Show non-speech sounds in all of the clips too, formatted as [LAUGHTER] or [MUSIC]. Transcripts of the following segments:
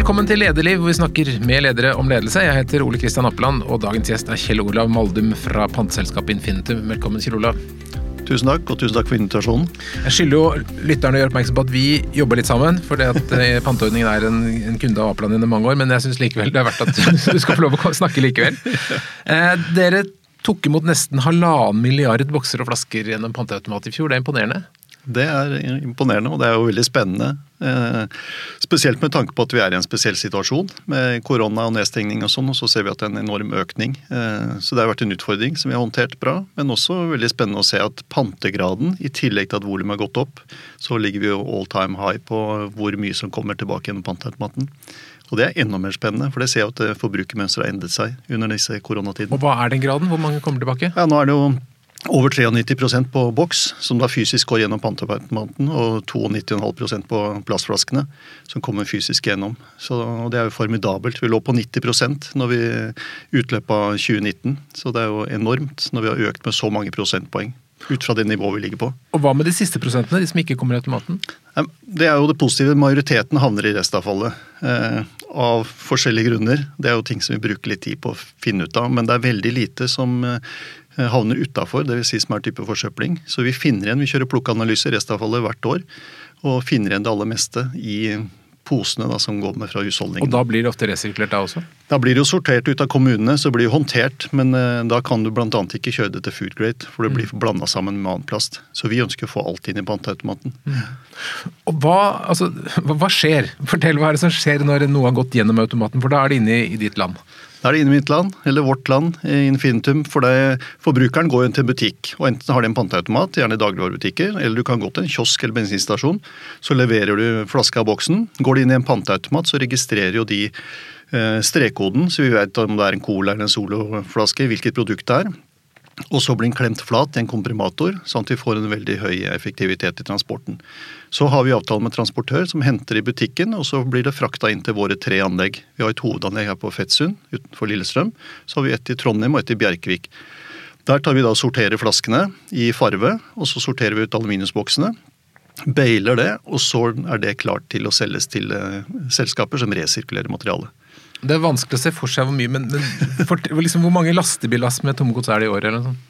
Velkommen til Lederliv, hvor vi snakker med ledere om ledelse. Jeg heter Ole Kristian Appeland, og dagens gjest er Kjell Olav Maldum fra panteselskapet Infinitum. Velkommen, Kjell Olav. Tusen takk, og tusen takk for invitasjonen. Jeg skylder jo lytterne å gjøre oppmerksom på at vi jobber litt sammen, for eh, [LAUGHS] panteordningen er en, en kunde av Apeland gjennom mange år, men jeg syns likevel det er verdt at [LAUGHS] du skal få lov å snakke likevel. Eh, dere tok imot nesten halvannen milliard bokser og flasker gjennom panteautomat i fjor. Det er imponerende? Det er imponerende, og det er jo veldig spennende. Eh, spesielt med tanke på at vi er i en spesiell situasjon med korona og nedstengning og sånn, og så ser vi at det er en enorm økning. Eh, så det har vært en utfordring som vi har håndtert bra, men også veldig spennende å se at pantegraden, i tillegg til at volumet har gått opp, så ligger vi jo all time high på hvor mye som kommer tilbake gjennom panteautomaten. Og det er enda mer spennende, for det ser jeg at forbrukermønsteret har endret seg under disse koronatidene. Og hva er den graden? Hvor mange kommer tilbake? Ja, nå er det jo over 93% på boks, som da fysisk går gjennom panteautomaten, og 92,5% på plastflaskene, som kommer fysisk gjennom. Så Det er jo formidabelt. Vi lå på 90% når vi utløpet av 2019, så det er jo enormt når vi har økt med så mange prosentpoeng. Ut fra det nivået vi ligger på. Og Hva med de siste prosentene, de som ikke kommer i automaten? Det er jo det positive. Majoriteten havner i restavfallet. Eh, av forskjellige grunner. Det er jo ting som vi bruker litt tid på å finne ut av. Men det er veldig lite som eh, havner utafor, dvs. Si som er type forsøpling. Så vi finner igjen, vi kjører plukkanalyser restavfallet hvert år, og finner igjen det aller meste i posene da, som går med fra husholdningen. Og da blir det ofte resirkulert da også? Da blir det jo sortert ut av kommunene, så blir det håndtert. Men uh, da kan du bl.a. ikke kjøre det til food grade, for det blir mm. blanda sammen med annen plast. Så vi ønsker å få alt inn i panteautomaten. Mm. Og hva, altså, hva, hva, skjer? Fortell hva er det som skjer når noe har gått gjennom automaten, for da er det inne i, i ditt land? Da er det inne i mitt land, eller vårt land, Infinitum. For det, forbrukeren går jo til en butikk, og enten har de en panteautomat, gjerne dagligvarebutikker, eller du kan gå til en kiosk eller bensinstasjon. Så leverer du flaska av boksen. Går de inn i en panteautomat, så registrerer jo de eh, strekkoden, så vi vet om det er en Cola eller en Solo-flaske, hvilket produkt det er. Og så blir den klemt flat i en komprimator, sånn at vi får en veldig høy effektivitet i transporten. Så har vi avtale med transportør som henter i butikken, og så blir det frakta inn til våre tre anlegg. Vi har et hovedanlegg her på Fettsund utenfor Lillestrøm. Så har vi et i Trondheim og et i Bjerkvik. Der tar vi da og sorterer flaskene i farve, og så sorterer vi ut aluminiumsboksene. Bailer det, og så er det klart til å selges til eh, selskaper som resirkulerer materialet. Det er vanskelig å se for seg hvor mye, men, men for, liksom, hvor mange lastebillass med tomgods er det i året? eller noe sånt?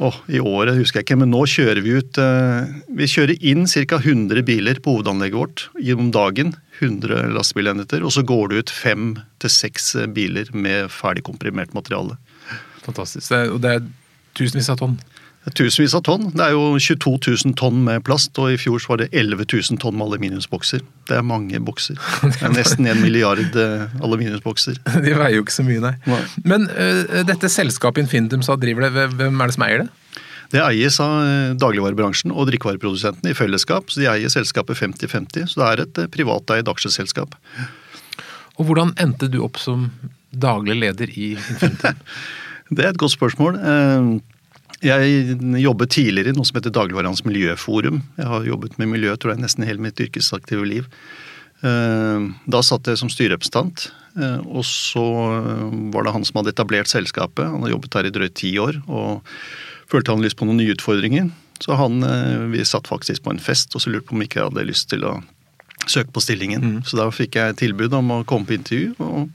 Oh, I året husker jeg ikke, men nå kjører vi ut eh, Vi kjører inn ca. 100 biler på hovedanlegget vårt gjennom dagen. 100 lastebilenheter. Og så går det ut fem til seks biler med ferdig komprimert materiale. Fantastisk. Det er, og det er tusenvis av tonn? Tusenvis av tonn. Det er jo 22 000 tonn med plast, og i fjor var det 11 000 tonn med aluminiumsbokser. Det er mange bokser. [LAUGHS] Det er nesten en milliard eh, aluminiumsbokser. [LAUGHS] De veier jo ikke så mye, nei. nei. Men uh, dette selskapet Infinitum sa driver det, hvem er det som eier det? Det eies av eh, dagligvarebransjen og drikkevareprodusentene i fellesskap. så De eier selskapet 50-50, så det er et privateid aksjeselskap. Og Hvordan endte du opp som daglig leder i Infinitum? [LAUGHS] det er et godt spørsmål. Jeg jobbet tidligere i noe som heter Dagligvarehandels miljøforum. Jeg har jobbet med miljø tror jeg, nesten hele mitt yrkesaktive liv. Eh, da satt jeg som styrerepresentant, eh, og så var det han som hadde etablert selskapet. Han hadde jobbet her i drøyt ti år og følte han lyst på noen nye utfordringer. Så han, eh, vi satt faktisk på en fest og så lurte på om ikke jeg hadde lyst til å søke på stillingen. Mm. Så da fikk jeg tilbud om å komme på intervju, og,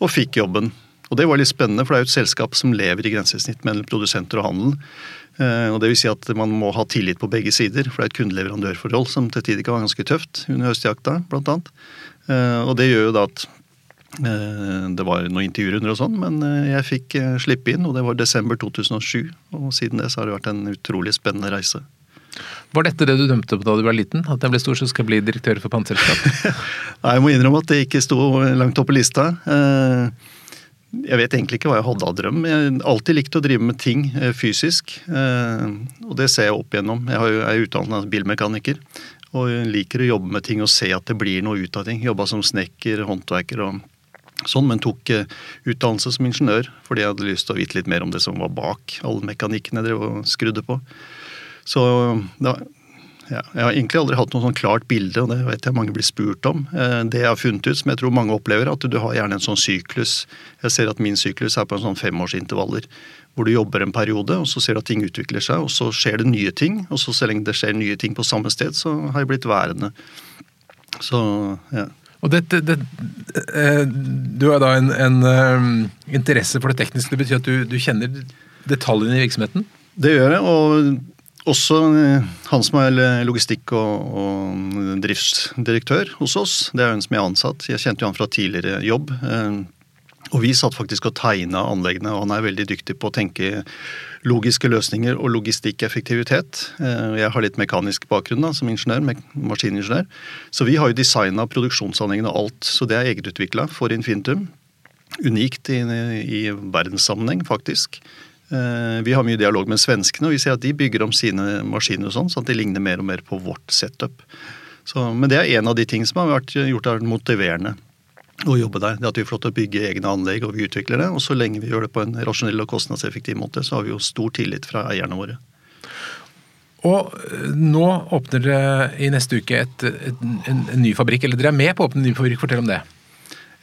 og fikk jobben. Og Det var litt spennende, for det er jo et selskap som lever i grensesnitt mellom produsenter og handel. Eh, og det vil si at Man må ha tillit på begge sider, for det er et kundeleverandørforhold som til tider kan være ganske tøft under høstjakta, blant annet. Eh, og det gjør jo da at eh, det var noen intervjurunder og sånn, men jeg fikk slippe inn, og det var desember 2007. Og siden det så har det vært en utrolig spennende reise. Var dette det du dømte på da du var liten? At jeg ble stor så skal jeg bli direktør for panteselskap? [LAUGHS] Nei, jeg må innrømme at det ikke sto langt oppe på lista. Jeg vet egentlig ikke hva jeg hadde av drøm. Jeg har alltid likt å drive med ting eh, fysisk. Eh, og det ser jeg opp igjennom. Jeg er utdannet bilmekaniker. Og liker å jobbe med ting og se at det blir noe ut av ting. Jobba som snekker, håndverker og sånn, men tok eh, utdannelse som ingeniør fordi jeg hadde lyst til å vite litt mer om det som var bak all mekanikken jeg drev og skrudde på. Så da, ja, jeg har egentlig aldri hatt noe sånn klart bilde, og det vet jeg mange blir spurt om. Eh, det jeg har funnet ut, som jeg tror mange opplever, at du har gjerne en sånn syklus. Jeg ser at min syklus er på en sånn femårsintervaller. Hvor du jobber en periode, og så ser du at ting utvikler seg, og så skjer det nye ting. Og så så lenge det skjer nye ting på samme sted, så har jeg blitt værende. Så, ja. Og dette, det, eh, du har da en, en um, interesse for det tekniske. Det betyr at du, du kjenner detaljene i virksomheten? Det gjør jeg. og også eh, han som er logistikk- og, og driftsdirektør hos oss, det er en som jeg er ansatt. Jeg kjente jo han fra tidligere jobb. Og vi satt faktisk og tegna anleggene, og han er veldig dyktig på å tenke logiske løsninger og logistikkeffektivitet. Eh, jeg har litt mekanisk bakgrunn da, som ingeniør, maskiningeniør. Så vi har jo designa produksjonsanleggene og alt, så det er egenutvikla for Infinitum. Unikt i, i verdenssammenheng, faktisk. Eh, vi har mye dialog med svenskene, og vi ser at de bygger om sine maskiner og sånn, sånn at de ligner mer og mer på vårt setup. Så, men det er en av de ting som har vært gjort er motiverende å jobbe der. Det at vi får lov til å bygge egne anlegg og vi utvikler det. Og så lenge vi gjør det på en rasjonell og kostnadseffektiv måte, så har vi jo stor tillit fra eierne våre. Og eh, nå åpner dere i neste uke et, et, en, en, ny fabrikk, eller dere er med på å åpne en ny fabrikk. Fortell om det.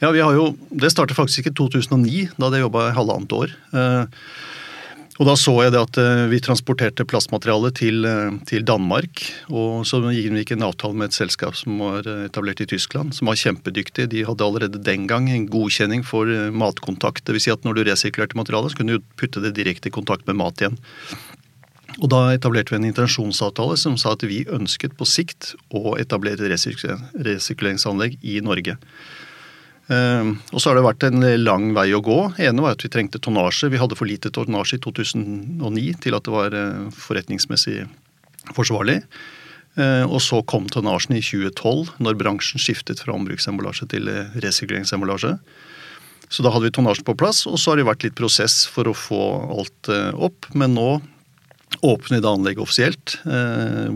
Ja, vi har jo, Det startet faktisk i 2009, da hadde jeg jobba halvannet år. Eh, og da så jeg det at eh, vi transporterte plastmateriale til, eh, til Danmark. Og så gikk vi en avtale med et selskap som var eh, etablert i Tyskland, som var kjempedyktig. De hadde allerede den gang en godkjenning for matkontakt. Dvs. Si at når du resirkulerte materialet, så kunne du putte det direkte i kontakt med mat igjen. Og da etablerte vi en intensjonsavtale som sa at vi ønsket på sikt å etablere resirkuleringsanlegg i Norge. Ehm, og så har det vært en lang vei å gå. ene var at vi trengte tonnasje. Vi hadde for lite tonnasje i 2009 til at det var eh, forretningsmessig forsvarlig. Ehm, og så kom tonnasjen i 2012, når bransjen skiftet fra ombruksemballasje til eh, resirkuleringsemballasje. Så da hadde vi tonnasjen på plass, og så har det vært litt prosess for å få alt eh, opp. Men nå åpner vi da anlegget offisielt,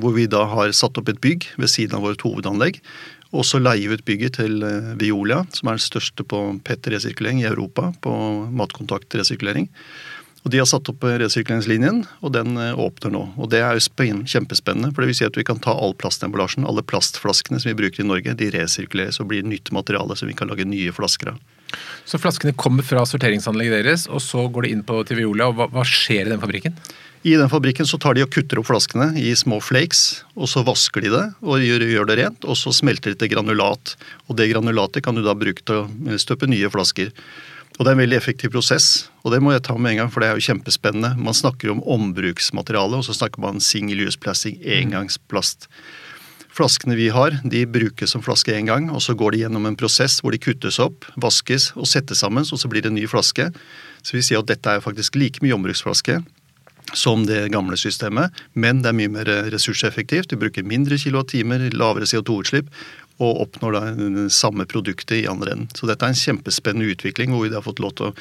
hvor vi da har satt opp et bygg ved siden av vårt hovedanlegg og så leier vi ut bygget til eh, Violia, som er den største på PET-resirkulering i Europa. På matkontaktresirkulering. Og De har satt opp resirkuleringslinjen, og den eh, åpner nå. Og Det er jo kjempespennende, for det vil si at vi kan ta all plastemballasjen, alle plastflaskene som vi bruker i Norge, de resirkuleres og blir nytt materiale som vi kan lage nye flasker av. Så flaskene kommer fra sorteringsanlegget deres, og så går de inn på til Viola. og hva, hva skjer i den fabrikken? I den fabrikken så tar de og kutter opp flaskene i små flakes, og så vasker de det og gjør, gjør det rent, og så smelter de til granulat. Og det granulatet kan du da bruke til å støpe nye flasker. Og Det er en veldig effektiv prosess, og det må jeg ta med en gang, for det er jo kjempespennende. Man snakker om ombruksmateriale, og så snakker man single use plastic, engangsplast. Flaskene vi har, de brukes som flaske én gang, og så går de gjennom en prosess hvor de kuttes opp, vaskes og settes sammen, og så blir det en ny flaske. Så vi sier at dette er faktisk like mye ombruksflaske som det gamle systemet, men det er mye mer ressurseffektivt. Du bruker mindre kilowattimer, lavere CO2-utslipp og oppnår da det samme produktet i andre enden. Så dette er en kjempespennende utvikling hvor vi har fått lov til å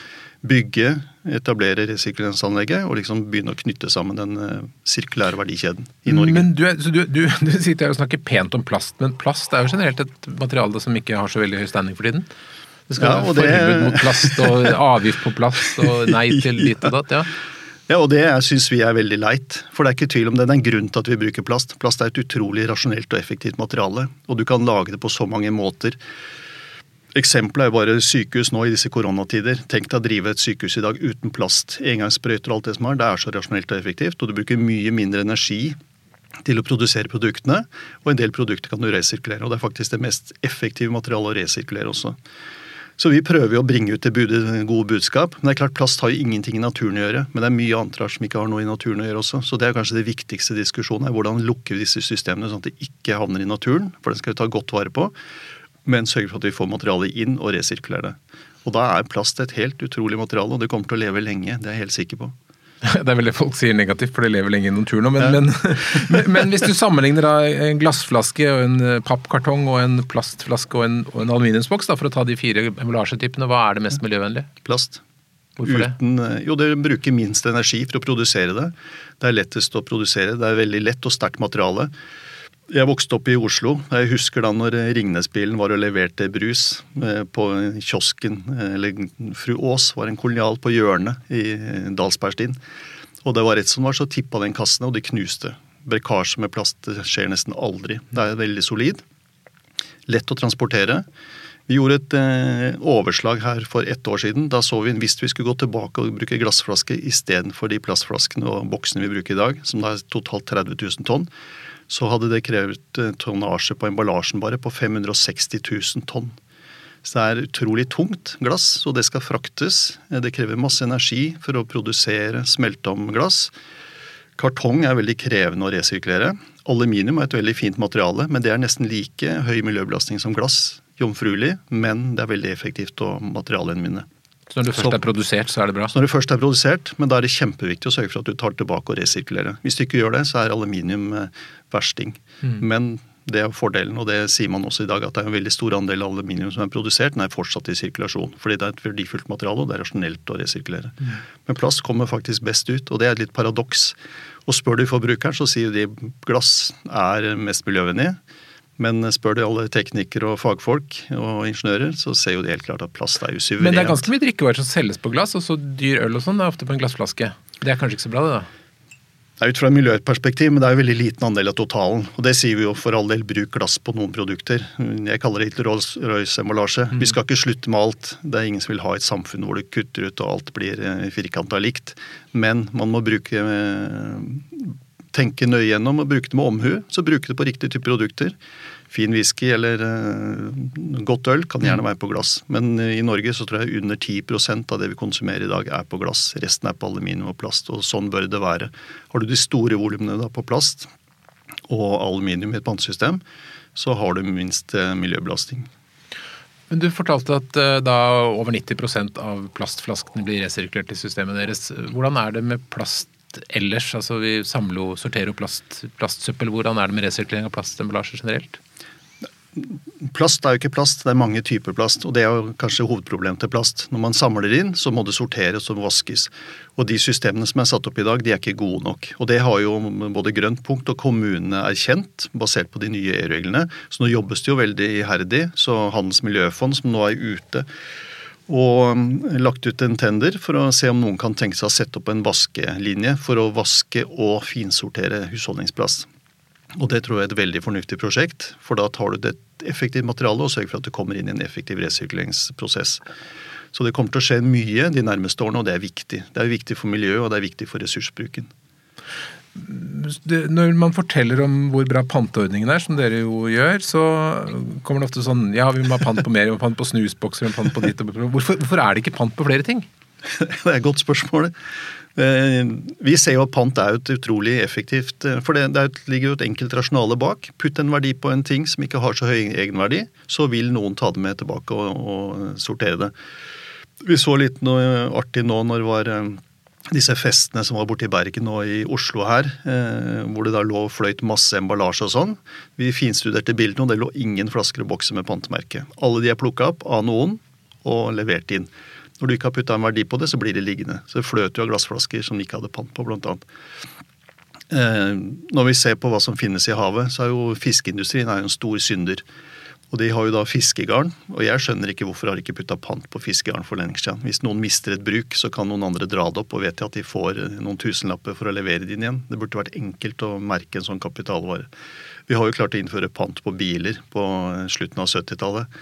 bygge, etablere resirkuleringsanlegget og liksom begynne å knytte sammen den eh, sirkulære verdikjeden i Norge. Men du, du, du, [LAUGHS] du sitter her og snakker pent om plast, men plast er jo generelt et materiale som ikke har så veldig høy standing for tiden? Det skal ja, være forbud det... mot plast og avgift på plast og nei [LAUGHS] til ditt og datt. ja. Ja, og det syns vi er veldig leit. For det er ikke tvil om det. Det er en grunn til at vi bruker plast. Plast er et utrolig rasjonelt og effektivt materiale, og du kan lage det på så mange måter. Eksempelet er jo bare sykehus nå i disse koronatider. Tenk deg å drive et sykehus i dag uten plast, engangssprøyter og alt det som er. Det er så rasjonelt og effektivt, og du bruker mye mindre energi til å produsere produktene, og en del produkter kan du resirkulere. og Det er faktisk det mest effektive materialet å resirkulere også. Så vi prøver jo å bringe ut det gode budskap. Men det er klart plast har jo ingenting i naturen å gjøre. Men det er mye annet rart som ikke har noe i naturen å gjøre også. Så det er kanskje det viktigste diskusjonen. er Hvordan lukker vi disse systemene sånn at de ikke havner i naturen? For den skal vi ta godt vare på. Men sørge for at vi får materialet inn og resirkulerer det. Og da er plast et helt utrolig materiale, og det kommer til å leve lenge. Det er jeg helt sikker på. [LAUGHS] Det er vel det folk sier negativt, for de lever lenge i naturen nå. Men, ja. [LAUGHS] men, men, hvis du sammenligner da en glassflaske og en eh, pappkartong og en plastflaske og en, og en aluminiumsboks, da, for å ta de fire emballasjetypene, hva er det mest miljøvennlige? Plast. Hvorfor Uten, det? Eh, jo, det bruker minst energi for å produsere det. Det er lettest å produsere. Det er veldig lett og sterkt materiale. Jeg vokste opp i Oslo. Jeg husker da når Ringnesbilen var og leverte brus eh, på kiosken. Eh, eller Fru Aas var en kolonial på hjørnet i Dalsbergstien. Og det var rett som var, så tippa den kassene, og de knuste. Brekkasje med plast skjer nesten aldri. Det er veldig solid. Lett å transportere. Vi gjorde et eh, overslag her for ett år siden. Da så vi hvis vi skulle gå tilbake og bruke glassflaske istedenfor de plastflaskene og boksene vi bruker i dag, som da er totalt 30 000 tonn, så hadde det krevet eh, tonnasje på emballasjen bare på 560 000 tonn. Så det er utrolig tungt glass, og det skal fraktes. Eh, Det krever masse energi for å produsere, smelte om glass. Kartong er veldig krevende å resirkulere. Aluminium er et veldig fint materiale, men det er nesten like høy miljøbelastning som glass. Jomfruelig, men det er veldig effektivt å materialgjenvinne. Så når det først er produsert, så er det bra? Så når det først er produsert, men da er det kjempeviktig å sørge for at du tar det tilbake og resirkulerer. Hvis du ikke gjør det, så er aluminium versting. Mm. Men det er fordelen, og det sier man også i dag, at det er en veldig stor andel av aluminium som er produsert, den er fortsatt i sirkulasjon. Fordi det er et verdifullt materiale, og det er rasjonelt å resirkulere. Men plast kommer faktisk best ut, og det er et litt paradoks. Og spør du forbrukeren, så sier de glass er mest miljøvennlig. Men spør du alle teknikere og fagfolk og ingeniører, så ser jo de helt klart at plast er jo suverent. Men det er ganske mye drikkevarer som selges på glass, og så dyr øl og sånn er ofte på en glassflaske. Det er kanskje ikke så bra, det da? Det er ut fra et miljøperspektiv, men det er jo veldig liten andel av totalen. Og det sier vi jo for all del, bruk glass på noen produkter. Jeg kaller det Rolls-Royce-emballasje. Vi skal ikke slutte med alt. Det er ingen som vil ha et samfunn hvor du kutter ut og alt blir firkanta likt. Men man må bruke eh, tenke nøye gjennom og bruke det med omhu. Så bruke det på riktig type produkter. Fin whisky eller uh, godt øl kan gjerne være på glass. Men uh, i Norge så tror jeg under 10% av det vi konsumerer i dag er på glass. Resten er på aluminium og plast, og sånn bør det være. Har du de store volumene på plast og aluminium i et pantesystem, så har du minst uh, miljøbelastning. Men du fortalte at da over 90% av plastflaskene blir resirkulert i systemet deres. Hvordan er det med plast ellers? Altså Vi samler og sorterer plast, plastsøppel. Hvordan er det med resirkulering av plastemballasje generelt? Plast er jo ikke plast, det er mange typer plast. Og det er jo kanskje hovedproblemet til plast. Når man samler inn, så må det sorteres og vaskes. Og de systemene som er satt opp i dag, de er ikke gode nok. Og det har jo både Grønt punkt og kommunene erkjent, basert på de nye EU-reglene. Så nå jobbes det jo veldig iherdig. Så Handels miljøfond, som nå er ute og lagt ut en tender for å se om noen kan tenke seg å sette opp en vaskelinje for å vaske og finsortere husholdningsplast. Og det tror jeg er et veldig fornuftig prosjekt, for da tar du et effektivt materiale og sørger for at det kommer inn i en effektiv resirkuleringsprosess. Så det kommer til å skje mye de nærmeste årene, og det er viktig. Det er viktig for miljøet, og det er viktig for ressursbruken. Det, når man forteller om hvor bra panteordningen er, som dere jo gjør, så kommer det ofte sånn Ja, vi må ha pant på mer, vi må ha pant på snusbokser, vi må ha pant på ditt og hvorfor, hvorfor er det ikke pant på flere ting? [LAUGHS] Det er et godt spørsmål. Eh, Vi ser jo at pant er et utrolig effektivt For det, det er ligger jo et enkelt rasjonale bak. Putt en verdi på en ting som ikke har så høy egenverdi, så vil noen ta det med tilbake og, og sortere det. Vi så litt noe artig nå når det var eh, disse festene som var borte i Bergen og i Oslo her, eh, hvor det da lå fløyt masse emballasje og sånn. Vi finstuderte bildene, og det lå ingen flasker og bokser med pantemerke. Alle de er plukka opp av noen og levert inn. Når du ikke har putta en verdi på det, så blir det liggende. Så det fløt jo av glassflasker som de ikke hadde pant på, blant annet. Eh, når vi ser på hva som finnes i havet, så er jo fiskeindustrien er jo en stor synder. Og de har jo da fiskegarn, og jeg skjønner ikke hvorfor har de ikke putta pant på fiskegarn for lenge siden. Hvis noen mister et bruk, så kan noen andre dra det opp, og vet at de får noen tusenlapper for å levere det inn igjen. Det burde vært enkelt å merke en sånn kapitalvare. Vi har jo klart å innføre pant på biler på slutten av 70-tallet.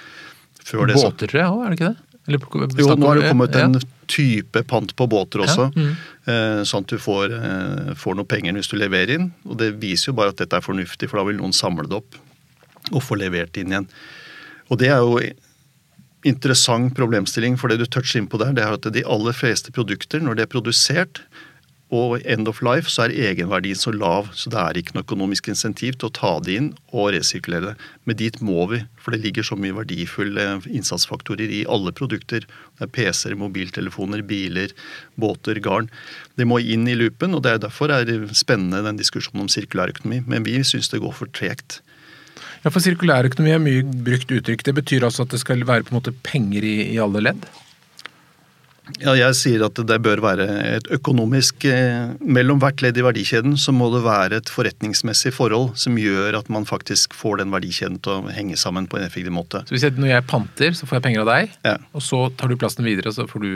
Før så- Båter, tror jeg òg, er det ikke det? Eller, Jo, nå har det kommet en ja. type pant på båter også. Ja, mm. eh, Sånn at du får, eh, får noe penger hvis du leverer inn. Og det viser jo bare at dette er fornuftig, for da vil noen samle det opp og få levert inn igjen. Og det er jo interessant problemstilling, for det du toucher inn på der, det er at de aller fleste produkter, når det er produsert og end of life, så er egenverdien så lav, så det er ikke noe økonomisk insentiv til å ta det inn og resirkulere det. Men dit må vi, for det ligger så mye verdifulle innsatsfaktorer i alle produkter. Det er PC-er, mobiltelefoner, biler, båter, garn. Det må inn i loopen, og det er derfor er det spennende den diskusjonen om sirkulærøkonomi. Men vi syns det går for tregt. Ja, for Sirkulærøkonomi er mye brukt uttrykk. Det betyr altså at det skal være på en måte penger i, i alle ledd? Ja, jeg sier at det bør være et økonomisk eh, Mellom hvert ledd i verdikjeden så må det være et forretningsmessig forhold som gjør at man faktisk får den verdikjeden til å henge sammen på en effektiv måte. Så hvis jeg, Når jeg panter, så får jeg penger av deg, Ja. og så tar du plassen videre, og så får du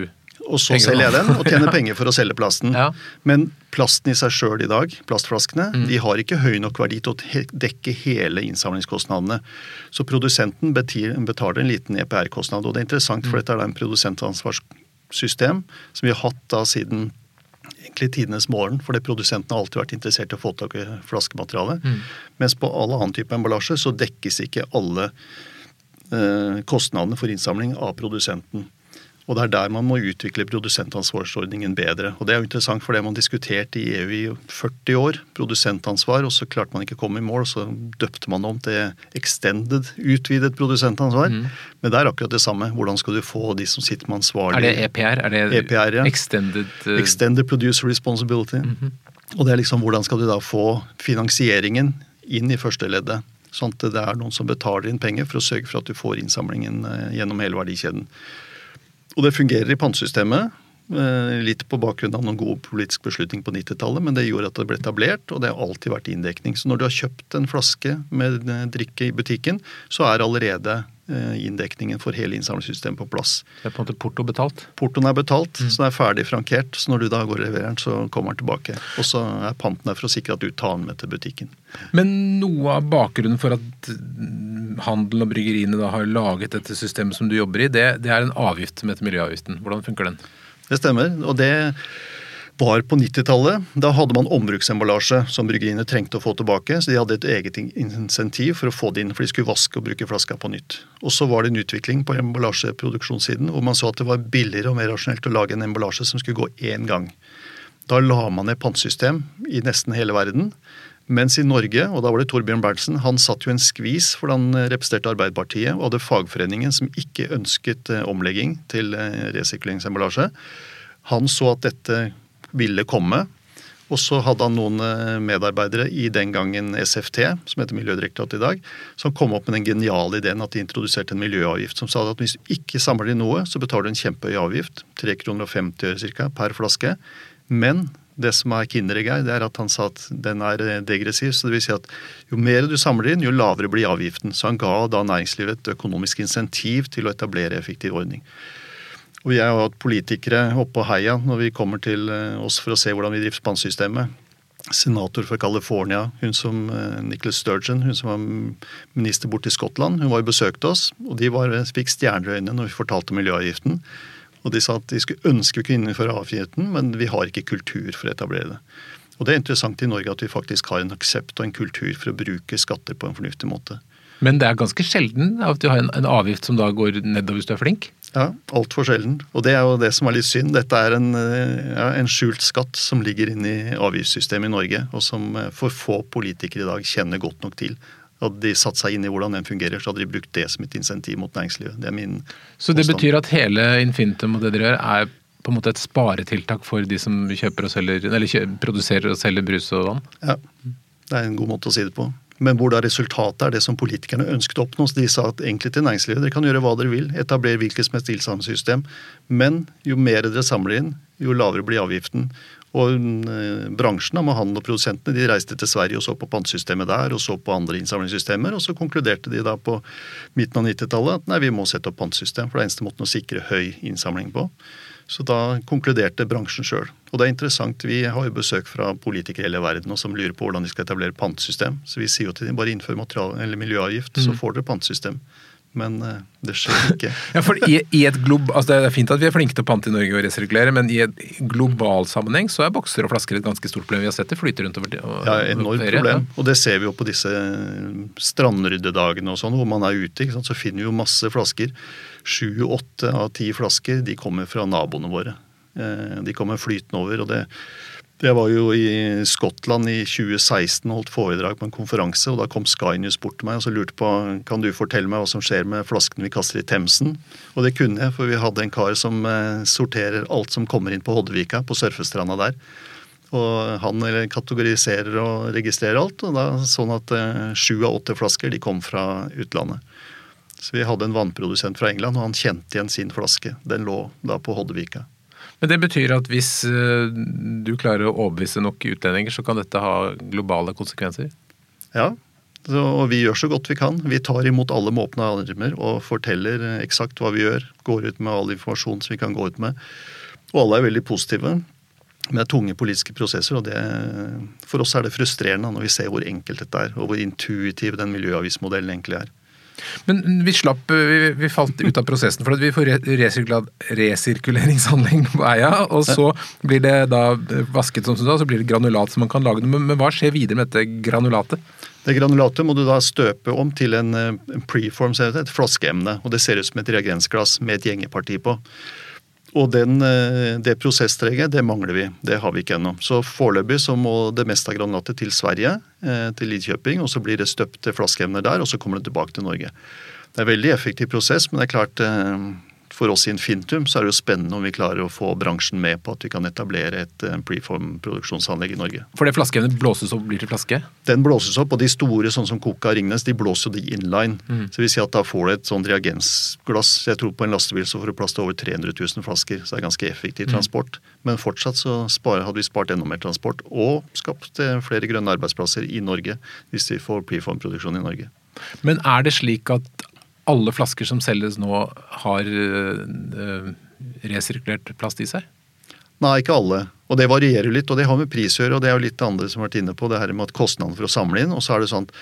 Og så selger jeg den og tjener [LAUGHS] penger for å selge plasten. Ja. Men plasten i seg sjøl i dag, plastflaskene, Mm. de har ikke høy nok verdi til å dekke hele innsamlingskostnadene. Så produsenten betaler en liten EPR-kostnad. Og det er interessant, Mm. for dette er en produsentansvarssystem som vi har hatt da siden egentlig tidenes morgen, fordi produsenten har alltid vært interessert i å få tak i flaskemateriale. Mm. Mens på all annen type emballasje så dekkes ikke alle eh, kostnadene for innsamling av produsenten. Og det er der man må utvikle produsentansvarsordningen bedre. Og det er jo interessant, for det man diskuterte i EU i 40 år, produsentansvar, og så klarte man ikke å komme i mål, og så døpte man om til extended, utvidet produsentansvar. Mm. Men det er akkurat det samme. Hvordan skal du få de som sitter med ansvarlig Er det EPR? Er det EPR, ja. Extended, uh... extended Producer Responsibility. Mm -hmm. Og det er liksom hvordan skal du da få finansieringen inn i førsteleddet? Sånn at det er noen som betaler inn penger for å sørge for at du får innsamlingen eh, gjennom hele verdikjeden. Og det fungerer i pantesystemet. Eh, litt på bakgrunn av noen god politisk beslutning på 90-tallet, men det gjorde at det ble etablert, og det har alltid vært inndekning. Så når du har kjøpt en flaske med eh, drikke i butikken, så er allerede inndekningen for hele innsamlingssystemet på plass. Det er på en måte porto betalt? Portoen er betalt, mm. så den er ferdig frankert. Så når du da går og leverer den, så kommer den tilbake. Og så er panten der for å sikre at du tar den med til butikken. Men noe av bakgrunnen for at handelen og bryggeriene da har laget dette systemet som du jobber i, det, det er en avgift som heter miljøavgiften. Hvordan funker den? Det stemmer. og det var på 90-tallet. Da hadde man ombruksemballasje som bryggeriene trengte å få tilbake. Så de hadde et eget insentiv for å få det inn, for de skulle vaske og bruke flaska på nytt. Og så var det en utvikling på emballasjeproduksjonssiden hvor man så at det var billigere og mer rasjonelt å lage en emballasje som skulle gå én gang. Da la man ned pantesystem i nesten hele verden. Mens i Norge, og da var det Torbjørn Berntsen, han satt jo en skvis for han representerte Arbeiderpartiet og hadde fagforeningen som ikke ønsket eh, omlegging til eh, resirkuleringsemballasje. Han så at dette ville komme. Og så hadde han noen eh, medarbeidere i den gangen SFT, som heter Miljødirektoratet i dag, som kom opp med den geniale ideen at de introduserte en miljøavgift som sa at hvis du ikke samler inn noe, så betaler du en kjempehøy avgift, 3,50 kroner og 50 øre ca. per flaske. Men det som er kinderegg det er at han sa at den er eh, degressiv. så det vil si at Jo mer du samler inn, jo lavere blir avgiften. Så han ga da næringslivet et økonomisk insentiv til å etablere effektiv ordning. Og Jeg har hatt politikere oppe på heia når vi kommer til eh, oss for å se hvordan vi drifter pantsystemet. Senator fra California, hun som eh, Nicholas Sturgeon, hun som var minister borte i Skottland, hun var jo besøkte oss. og De var, fikk stjerner i øynene når vi fortalte miljøavgiften. Og de sa at de skulle ønske vi kunne innføre avgiften, men vi har ikke kultur for å etablere det. Og det er interessant i Norge at vi faktisk har en aksept og en kultur for å bruke skatter på en fornuftig måte. Men det er ganske sjelden at du har en, en avgift som da går nedover hvis du er flink? Ja, altfor sjelden. Og det er jo det som er litt synd. Dette er en, ja, en skjult skatt som ligger inne i avgiftssystemet i Norge, og som eh, for få politikere i dag kjenner godt nok til. Hadde de satt seg inn i hvordan den fungerer, så hadde de brukt det som et insentiv mot næringslivet. Det er min Så det betyr at hele Infintum og det dere gjør, er på en måte et sparetiltak for de som kjøper og selger, eller produserer og selger brus og vann? Ja, det er en god måte å si det på. Men hvor da resultatet er det som politikerne ønsket å oppnå. Så de sa at egentlig til næringslivet dere kan gjøre hva dere vil, etablere hvilket som helst tilsagnsystem, men jo mer dere samler inn, jo lavere blir avgiften. Og eh, bransjen med handel og produsentene de reiste til Sverige og så på pantesystemet der, og så på andre innsamlingssystemer, og så konkluderte de da på midten av 90-tallet at nei, vi må sette opp pantesystem, for det er eneste måten å sikre høy innsamling på. Så da konkluderte bransjen sjøl. Og det er interessant, vi har jo besøk fra politikere i hele verden og som lurer på hvordan de skal etablere pantesystem. Så vi sier jo til dem bare innfør miljøavgift, så mm. får dere pantesystem men eh, det skjer ikke. [LAUGHS] ja, for i, i et glob, altså Det er fint at vi er flinke til å pante i Norge og resirkulere, men i et global sammenheng så er bokser og flasker et ganske stort problem. Vi har sett det flyte rundt over og, Ja, enormt ferie, problem. Og det ser vi jo på disse strandryddedagene og sånn, hvor man er ute. Så finner vi jo masse flasker. Sju-åtte av ti flasker de kommer fra naboene våre. Eh, de kommer flytende over. og det jeg var jo i Skottland i 2016 og holdt foredrag på en konferanse. og Da kom Sky News bort til meg og så lurte på kan du fortelle meg hva som skjer med flaskene vi kaster i Themsen. Og det kunne jeg, for vi hadde en kar som eh, sorterer alt som kommer inn på Hoddevika, på surfestranda der. Og han kategoriserer og registrerer alt. og da Sånn at eh, sju av åtte flasker de kom fra utlandet. Så vi hadde en vannprodusent fra England, og han kjente igjen sin flaske. Den lå da på Hoddevika. Men det betyr at hvis eh, du klarer å overbevise nok utlendinger, så kan dette ha globale konsekvenser? Ja, og vi gjør så godt vi kan. Vi tar imot alle med åpne armer og forteller eksakt hva vi gjør. Går ut med all informasjon som vi kan gå ut med. Og alle er veldig positive. Er tunge politiske prosesser, og det, for oss er det frustrerende når vi ser hvor enkelt dette er, og hvor intuitiv den miljøavismodellen egentlig er. Men vi slapp, vi, vi falt ut av prosessen for at vi får re- resirkuleringsanlegg på Eia, og så blir det da vasket som du så blir det granulat som man kan lage. Men, men hva skjer videre med dette granulatet? Det granulatet må du da støpe om til en, eh, preform, et flaskeemne. og Det ser ut som et reagensglass med et gjengeparti på. Og den, eh, det prosesstreget, det mangler vi. Det har vi ikke ennå. Så foreløpig så må det meste av granatet til Sverige, eh, til Lidköping, og så blir det støpt til flaskeemner der, og så kommer det tilbake til Norge. Det er en veldig effektiv prosess, men det er klart eh, for oss i Infintum så er det jo spennende om vi klarer å få bransjen med på at vi kan etablere et eh, preform-produksjonsanlegg i Norge. For det flaskeevnet blåses opp blir til flaske? Den blåses opp, og de store, sånn som Coca Ringnes, de blåser jo de inline. Så vi vil si at da får du et sånt reagensglass. Jeg tror på en lastebil så får du plass til over 300 000 flasker, så det er ganske effektiv transport. Men fortsatt så hadde vi spart enda mer transport, og skapt eh, flere grønne arbeidsplasser i Norge hvis vi får preform-produksjon i Norge. Men er det slik at alle flasker som selges nå, har øh, resirkulert plast i seg? Nei, ikke alle. Og det varierer litt, og det har med pris å gjøre. Og det er jo litt det andre som har vært inne på, det her med at kostnaden for å samle inn. Og så er det sånn at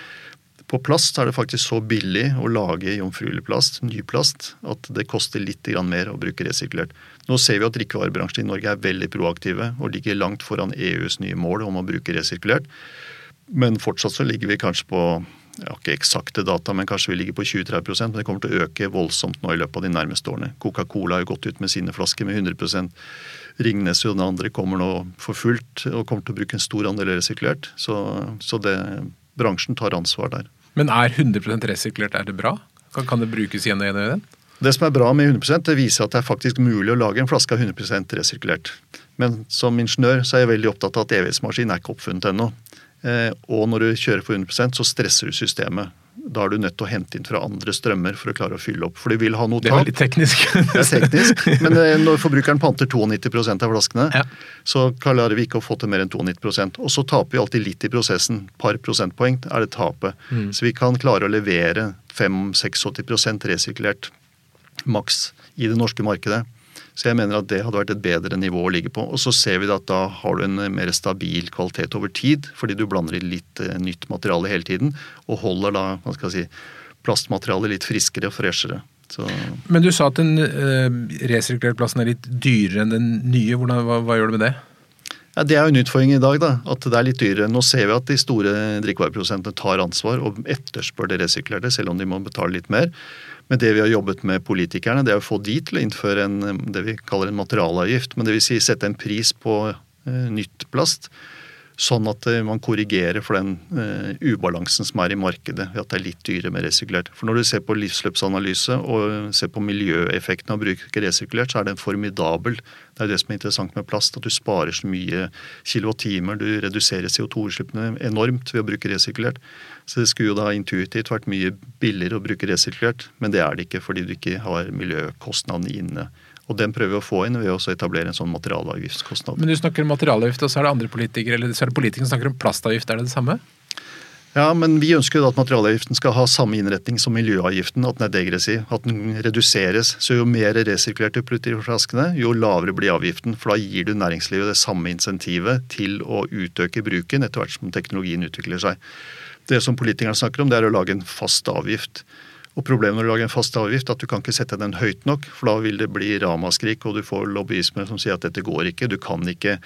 på plast er det faktisk så billig å lage jomfruelig plast, ny plast, at det koster litt mer å bruke resirkulert. Nå ser vi at drikkevarebransjen i Norge er veldig proaktive og ligger langt foran EUs nye mål om å bruke resirkulert. Men fortsatt så ligger vi kanskje på jeg har ikke eksakte data, men kanskje vi ligger på 20-30 men det kommer til å øke voldsomt nå i løpet av de nærmeste årene. Coca-Cola har jo gått ut med sine flasker med 100 Ringnes og den andre kommer nå for fullt og kommer til å bruke en stor andel resirkulert. Så, så det, bransjen tar ansvar der. Men er 100% resirkulert er det bra? Kan, kan det brukes igjen og igjen og igjen? Det som er bra med 100% det viser at det er faktisk mulig å lage en flaske av 100% resirkulert. Men som ingeniør så er jeg veldig opptatt av at evighetsmaskin er ikke oppfunnet ennå. Eh, og når du kjører for 100% så stresser du systemet. Da er du nødt til å hente inn fra andre strømmer for å klare å fylle opp. For du vil ha noe Det er veldig teknisk. [LAUGHS] Det er teknisk, men eh, når forbrukeren panter 92% av flaskene, Ja. så klarer vi ikke å få til mer enn 92% Og så taper vi alltid litt i prosessen. par prosentpoeng er det tapet. Så vi kan klare å levere 5-86% resirkulert maks i det norske markedet. Så jeg mener at det hadde vært et bedre nivå å ligge på. Og så ser vi at da har du en mer stabil kvalitet over tid, fordi du blander i litt eh, nytt materiale hele tiden, og holder da hva skal jeg si, plastmaterialet litt friskere og freshere. Så Men du sa at den eh, resirkulerte plasten er litt dyrere enn den nye. Hvordan, hva, hva gjør du med det? Ja, Det er jo en utfordring i dag, da, at det er litt dyrere. Nå ser vi at de store drikkevareprodusentene tar ansvar og etterspør det resirkulerte, selv om de må betale litt mer. Men det vi har jobbet med politikerne, det er å få de til å innføre en, det vi kaller en materialavgift. Men det vil si sette en pris på eh, nytt plast, sånn at eh, man korrigerer for den eh, ubalansen som er i markedet ved at det er litt dyrere med resirkulert. For når du ser på livsløpsanalyse og ser på miljøeffekten av å bruke resirkulert, så er den formidabel. Det er det som er interessant med plast, at du sparer så mye kilowattimer. Du reduserer CO2-utslippene enormt ved å bruke resirkulert. Så det skulle jo da intuitivt vært mye billigere å bruke resirkulert, men det er det ikke fordi du ikke har miljøkostnadene inne. Og den prøver vi å få inn ved å etablere en sånn materialavgiftskostnad. Men du snakker om materialavgift, og så er det andre politikere eller så er det politikere som snakker om plastavgift. Er det det samme? Ja, men vi ønsker jo at materialavgiften skal ha samme innretning som miljøavgiften, at den er degressiv. At den reduseres. Så jo mer resirkulert du putter i flaskene, jo lavere blir avgiften. For da gir du næringslivet det samme insentivet til å utøke bruken etter hvert som teknologien utvikler seg. Det som politikerne snakker om, det er å lage en fast avgift. Og Problemet når du lager en fast avgift, er at du kan ikke sette den høyt nok, for da vil det bli ramaskrik, og du får lobbyisme som sier at dette går ikke. Du kan ikke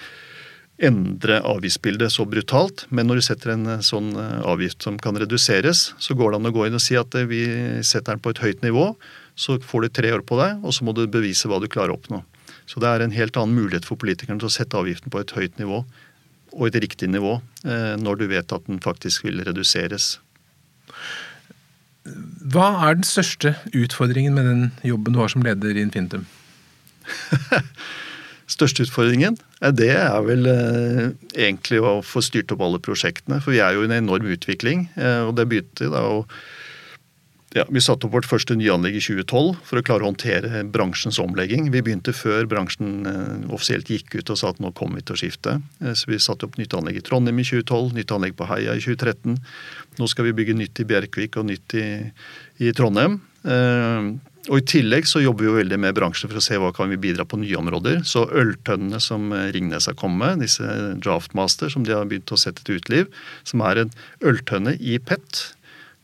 endre avgiftsbildet så brutalt. Men når du setter en eh, sånn eh, avgift som kan reduseres, så går det an å gå inn og si at eh, vi setter den på et høyt nivå. Så får du tre år på deg, og så må du bevise hva du klarer å oppnå. Så det er en helt annen mulighet for politikerne til å sette avgiften på et høyt nivå, og et riktig nivå, når du vet at den faktisk vil reduseres. Hva er den største utfordringen med den jobben du har som leder i Infintum? [LAUGHS] Største utfordringen eh, det er vel eh, egentlig å få styrt opp alle prosjektene. For vi er jo i en enorm utvikling. Eh, og det begynte da å ja, Vi satte opp vårt første nyanlegg i 2012 for å klare å håndtere bransjens omlegging. Vi begynte før bransjen offisielt gikk ut og sa at nå kommer vi til å skifte. Så vi satte opp nytt anlegg i Trondheim i 2012, nytt anlegg på Heia i 2013. Nå skal vi bygge nytt i Bjerkvik og nytt i, i Trondheim. Og I tillegg så jobber vi jo veldig med bransjen for å se hva kan vi bidra på nye områder. Så øltønnene som eh, Ringnes har kommet med, disse Draftmaster som de har begynt å sette til utliv, som er en øltønne i PET.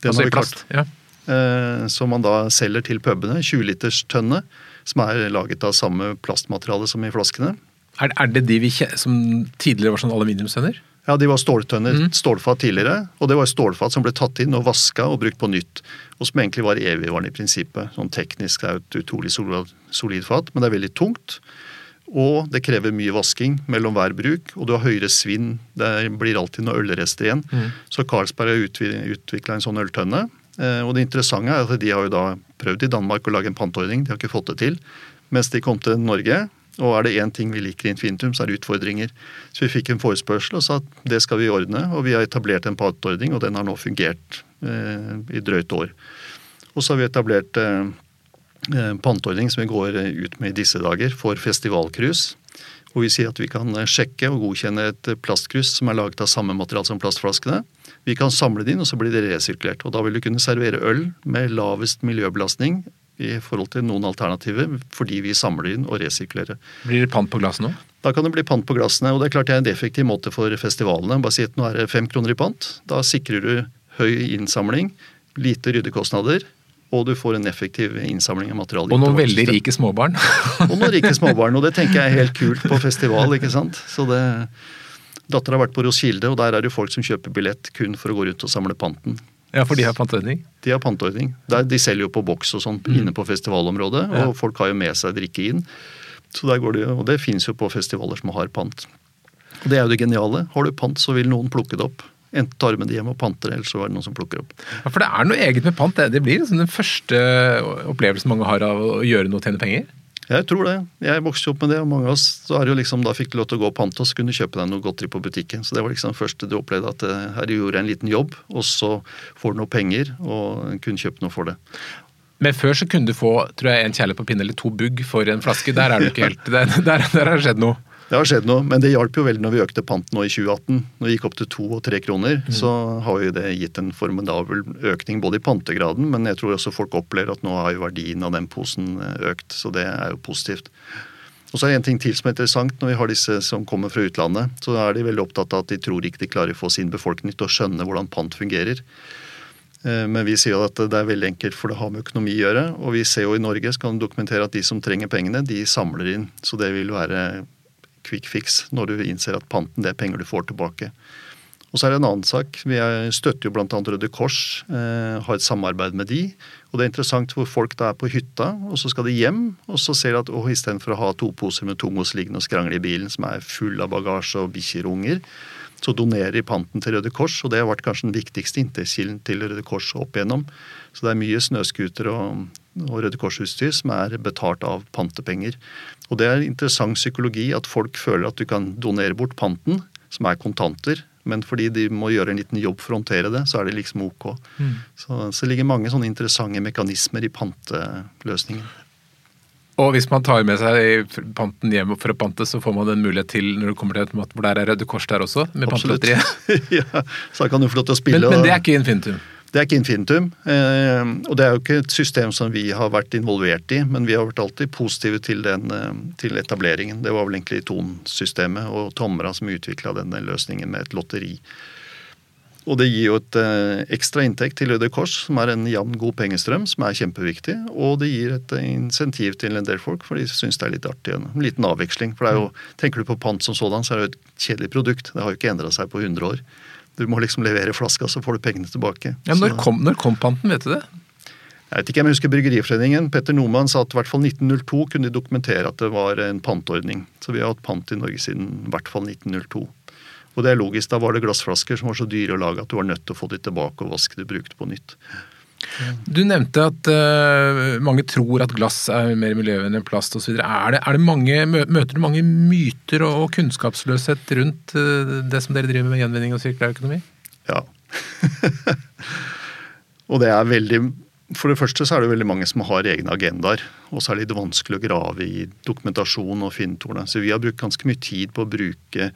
Den Altså i plast? klart- Ja. eh, som man da selger til pubene. 20 liters tønne, som er laget av samme plastmateriale som i flaskene. Er det de vi som tidligere var sånn aluminiumstønner? Ja, de var ståltønner, mm. stålfat tidligere. Og det var stålfat som ble tatt inn og vaska og brukt på nytt. Og som egentlig var evigvarende i prinsippet. Sånn teknisk det er et utrolig solid fat, men det er veldig tungt. Og det krever mye vasking mellom hver bruk, og du har høyere svinn. Det blir alltid noen ølrester igjen. Mm. Så Carlsberg har utvikla en sånn øltønne. Eh, og det interessante er at de har jo da prøvd i Danmark å lage en panteordning, de har ikke fått det til. Mens de kom til Norge, og er det én ting vi liker i Infinitum, så er det utfordringer. Så vi fikk en forespørsel og sa at det skal vi ordne, og vi har etablert en panteordning, og den har nå fungert eh, i drøyt år. Og så har vi etablert eh, Eh, panteordning som vi går ut med i disse dager for festivalcruise. Hvor vi sier at vi kan sjekke og godkjenne et plastkrus som er laget av samme material som plastflaskene. Vi kan samle det inn, og så blir det resirkulert. Og da vil du kunne servere øl med lavest miljøbelastning i forhold til noen alternativer, fordi vi samler inn og resirkulerer. Blir det pant på glass nå? Da kan det bli pant på glassene. Og det er klart det er en effektiv måte for festivalene. Bare si at nå er det fem kroner i pant. Da sikrer du høy innsamling, lite ryddekostnader, og du får en effektiv innsamling av materiale. Og noen veldig rike småbarn. [LAUGHS] og noen rike småbarn, og det tenker jeg er helt kult på festival. ikke sant? Så det, Dattera har vært på Roskilde, og der er det folk som kjøper billett kun for å gå rundt og samle panten. Ja, for de har panteordning? De har panteordning. De selger jo på boks og sånn mm. inne på festivalområdet, og ja. folk har jo med seg drikke inn. Så der går det, Og det finnes jo på festivaler som har pant. Og Det er jo det geniale. Har du pant, så vil noen plukke det opp. Enten tar med det hjem og panter, eller så er det noen som plukker opp. Ja, For det er noe eget med pant. Det blir liksom den første opplevelsen mange har av å gjøre noe og tjene penger? Jeg tror det. Jeg vokste opp med det, og mange av oss så er jo liksom, da fikk du lov til å gå pante, og kunne kjøpe deg noe godteri på butikken. Så det var liksom først du opplevde, at eh, her gjorde jeg en liten jobb, og så får du noe penger, og kunne kjøpe noe for det. Men før så kunne du få tror jeg, en kjærlighet på pinne eller to bugg for en flaske. Der er du ikke helt, der, [LAUGHS] der, der har det skjedd noe. Det har skjedd noe, men det hjalp jo veldig når vi økte panten nå i 2018. Når vi gikk opp til to og tre kroner, mm. så har jo det gitt en formidabel økning både i pantegraden, men jeg tror også folk opplever at nå har jo verdien av den posen eh, økt. Så det er jo positivt. Og så er det en ting til som er interessant når vi har disse som kommer fra utlandet. Så er de veldig opptatt av at de tror ikke de klarer å få sin befolkning til å skjønne hvordan pant fungerer. Eh, men vi sier jo at det er veldig enkelt, for det har med økonomi å gjøre. Og vi ser jo i Norge skal du dokumentere at de som trenger pengene, de samler inn. Så det vil være quick fix når du innser at panten det er penger du får tilbake. Og så er det en annen sak. Vi støtter jo bl.a. Røde Kors, eh, har et samarbeid med de. Og det er interessant hvor folk da er på hytta, og så skal de hjem, og så ser de at oh, istedenfor å ha to poser med tungos liggende og skrangle i bilen som er full av bagasje og bikkjer og unger, så donerer de panten til Røde Kors, og det har vært kanskje den viktigste inntektskilden til Røde Kors opp igjennom. Så det er mye snøscooter og, og Røde Kors-utstyr som er betalt av pantepenger. Og det er interessant psykologi at folk føler at du kan donere bort panten, som er kontanter, men fordi de må gjøre en liten jobb for å håndtere det, så er det liksom ok. Mm. Så, så det ligger mange sånne interessante mekanismer i panteløsningen. Og hvis man tar med seg panten hjem for å pante, så får man en mulighet til når du kommer til et måte hvor der er Røde Kors der også, med pantelotteriet. [LAUGHS] ja, så da kan du få lov til å spille. Men, men det er ikke infinitum? Det er ikke infinitum. Eh, og det er jo ikke et system som vi har vært involvert i, men vi har vært alltid positive til, den, eh, til etableringen. Det var vel egentlig Ton-systemet og Tomra som utvikla denne løsningen med et lotteri. Og det gir jo et eh, ekstra inntekt til Røde Kors, som er en jevn, god pengestrøm, som er kjempeviktig. Og det gir et insentiv til en del folk, for de syns det er litt artig. En liten avveksling. For det er jo, tenker du på pant som sådan, så er det jo et kjedelig produkt. Det har jo ikke endra seg på 100 år. Du må liksom levere flaska, så får du pengene tilbake. Ja, når, kom, når kom panten, vet du det? Jeg vet ikke, jeg husker Bryggeriforeningen. Petter Noman sa at i hvert fall 1902 kunne de dokumentere at det var en pantordning. Så vi har hatt pant i Norge siden i hvert fall 1902. Og det er logisk. Da var det glassflasker som var så dyre å lage at du var nødt til å få de tilbake og vaske de brukte på nytt. Du nevnte at uh, mange tror at glass er mer miljøvennlig enn plast osv. Møter du mange myter og, og kunnskapsløshet rundt uh, det som dere driver med gjenvinning og sirkulær økonomi? Ja. [LAUGHS] og det er veldig For det første så er det veldig mange som har egne agendaer. Og så er det litt vanskelig å grave i dokumentasjon og finne. Så vi har brukt ganske mye tid på å bruke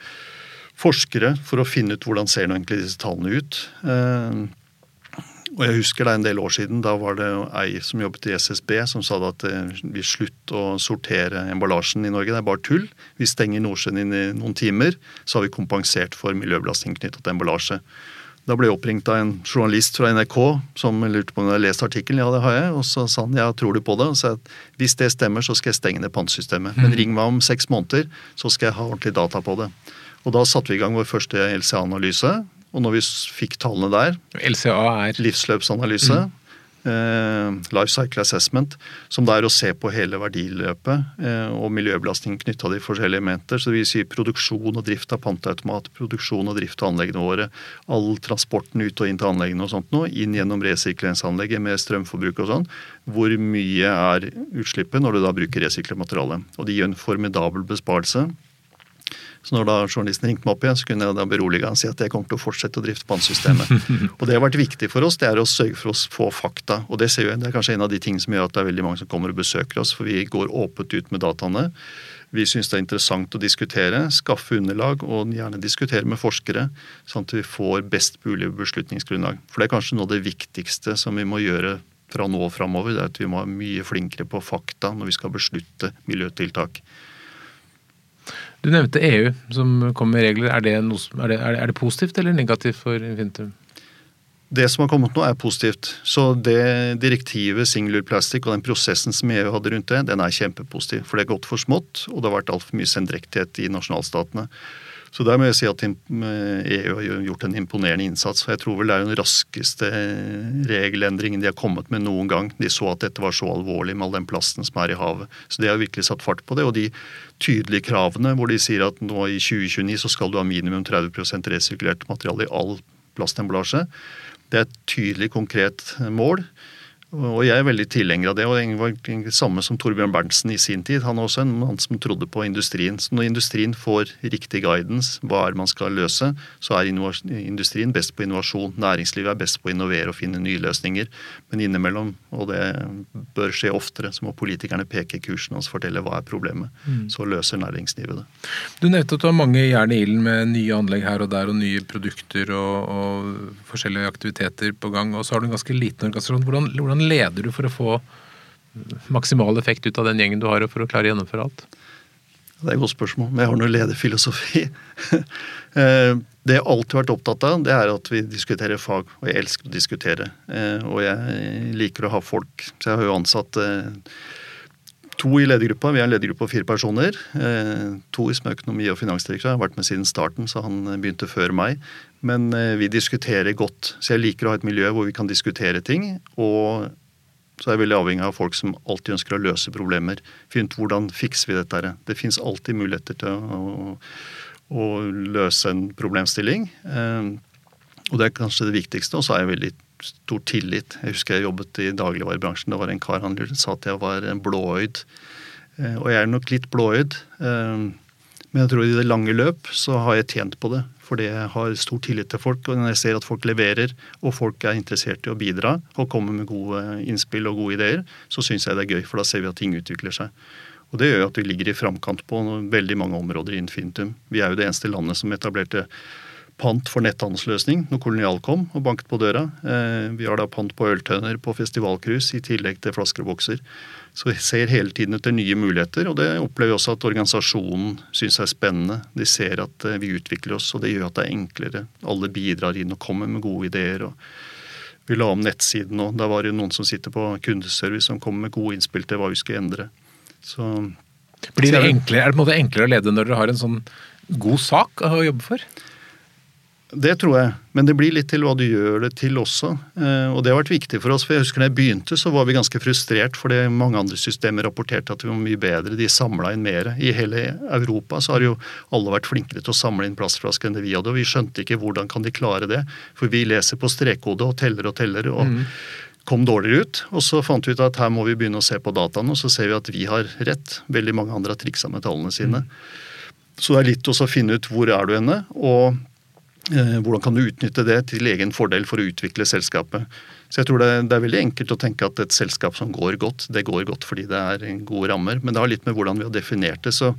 forskere for å finne ut hvordan ser nå egentlig disse tallene ut. Uh, og jeg husker det en del år siden, da var det ei som jobbet i SSB som sa at eh, vi slutter å sortere emballasjen i Norge, det er bare tull. Vi stenger Nordsjøen inn i noen timer, så har vi kompensert for miljøbelastning knyttet til emballasje. Da ble jeg oppringt av en journalist fra NRK som lurte på om jeg hadde lest artikkelen. Ja, det har jeg. Og så sa han ja, tror du på det? Og sa at hvis det stemmer, så skal jeg stenge ned pantesystemet. Men ring meg om seks måneder, så skal jeg ha ordentlig data på det. Og da satte vi i gang vår første LCA-analyse. Og når vi fikk tallene der LCA er Livsløpsanalyse. Eh, life Cycle Assessment, som det er å se på hele verdiløpet eh, og miljøbelastningen knytta til forskjellige elementer. Så det vil si produksjon og drift av panteautomat, produksjon og drift av anleggene våre, all transporten ut og inn til anleggene og sånt noe, inn gjennom resirkuleringsanlegget med strømforbruk og sånn. Hvor mye er utslippet når du da bruker resirkulert Og de gjør en formidabel besparelse. Så når da journalisten ringte meg opp igjen, så kunne jeg da berolige han og si at jeg kommer til å fortsette å drifte pantsystemet. [LAUGHS] og det har vært viktig for oss, det er å sørge for å få fakta. Og det ser vi, det er kanskje en av de tingene som gjør at det er veldig mange som kommer og besøker oss, for vi går åpent ut med dataene. Vi syns det er interessant å diskutere, skaffe underlag og gjerne diskutere med forskere, sånn at vi får best mulig beslutningsgrunnlag. For det er kanskje noe av det viktigste som vi må gjøre fra nå og framover. Det er at vi må være mye flinkere på fakta når vi skal beslutte miljøtiltak. Du nevnte EU som kommer med regler. Er det, noe, er, det, er det, positivt eller negativt for Infintum? Det som har kommet nå, er positivt. Så det direktivet singular plastic og den prosessen som EU hadde rundt det, den er kjempepositiv. For det er gått for smått, og det har vært altfor mye sendrektighet i nasjonalstatene. Så der må jeg si at EU har gjort en imponerende innsats. Jeg tror vel det er den raskeste regelendringen de har kommet med noen gang. De så at dette var så alvorlig med all den plasten som er i havet. Så de har virkelig satt fart på det. Og de tydelige kravene hvor de sier at nå i 2029 så skal du ha minimum 30% resirkulert materiale i all plastemballasje. Det er et tydelig, konkret mål. Og jeg er veldig tilhenger av det. og Det var det samme som Torbjørn Berntsen i sin tid. Han er også en mann som trodde på industrien. Så når industrien får riktig guidance, hva er det man skal løse, så er industrien best på innovasjon. Næringslivet er best på å innovere og finne nye løsninger. Men innimellom, og det bør skje oftere, så må politikerne peke kursen og fortelle hva er problemet. Mm. Så løser næringslivet det. Du nevnte at du har mange jern i ilden med nye anlegg her og der, og nye produkter og, og forskjellige aktiviteter på gang. Og så har du en ganske liten organisasjon. Hvordan, hvordan leder du for å få maksimal effekt ut av den gjengen du har, og for å klare å gjennomføre alt? Det er et godt spørsmål, men jeg har noe lederfilosofi. [LAUGHS] Eh, det jeg alltid har vært opptatt av, det er at vi diskuterer fag, og jeg elsker å diskutere. Eh, og jeg liker å ha folk, så jeg har jo ansatt eh, to i ledergruppa. Vi er en ledergruppe på fire personer. To som er økonomi- og finansdirektør. Jeg har vært med siden starten, så han begynte før meg. Men vi diskuterer godt. Så jeg liker å ha et miljø hvor vi kan diskutere ting. Og så er jeg veldig avhengig av folk som alltid ønsker å løse problemer. Finne ut hvordan fikser vi dette. her. Det fins alltid muligheter til å, å, løse en problemstilling. Eh, og det er kanskje det viktigste. Og så er jeg veldig stor tillit. Jeg husker jeg jobbet i dagligvarebransjen. Det var en kar han sa at jeg var en blåøyd. Eh, og jeg er nok litt blåøyd. Eh, men jeg tror i det lange løp så har jeg tjent på det fordi det har stor tillit til folk. Og jeg ser at folk leverer, og folk er interessert i å bidra og komme med gode innspill og gode ideer, så syns jeg det er gøy, for da ser vi at ting utvikler seg. Og Det gjør at vi ligger i framkant på veldig mange områder i Infintum. Vi er jo det eneste landet som etablerte pant for netthandelsløsning når Kolonial kom og banket på døra. Eh, vi har da pant på øltønner på festivalcruise i tillegg til flasker og bokser. Så vi ser hele tiden etter nye muligheter, og det opplever vi også at organisasjonen syns er spennende. De ser at eh, vi utvikler oss, og det gjør at det er enklere. Alle bidrar inn og kommer med gode ideer. og Vi la om nettsiden nå. Da var det noen som sitter på kundeservice som kommer med gode innspill til hva vi skulle endre. Så, Blir det, enklere, er det på en måte enklere å lede når dere har en sånn god sak å jobbe for? Det tror jeg, men det blir litt til hva du gjør det til også. Eh, og det har vært viktig for oss. for jeg husker Da jeg begynte, så var vi ganske frustrert fordi mange andre systemer rapporterte at vi var mye bedre. De samla inn mer. I hele Europa så har jo alle vært flinkere til å samle inn plastflasker enn det vi hadde. Og vi skjønte ikke hvordan kan de klare det. For vi leser på strekkode og teller og teller. og mm. kom dårligere ut. Og så fant vi ut at her må vi begynne å se på dataene, og så ser vi at vi har rett. Veldig mange andre har triksa med tallene sine. Mm. Så det er litt å finne ut hvor er du henne. og hvordan kan du utnytte det til egen fordel for å utvikle selskapet? Så jeg tror det, det, er veldig enkelt å tenke at et selskap som går godt, det går godt fordi det er gode rammer. Men det har litt med hvordan vi har definert det. Så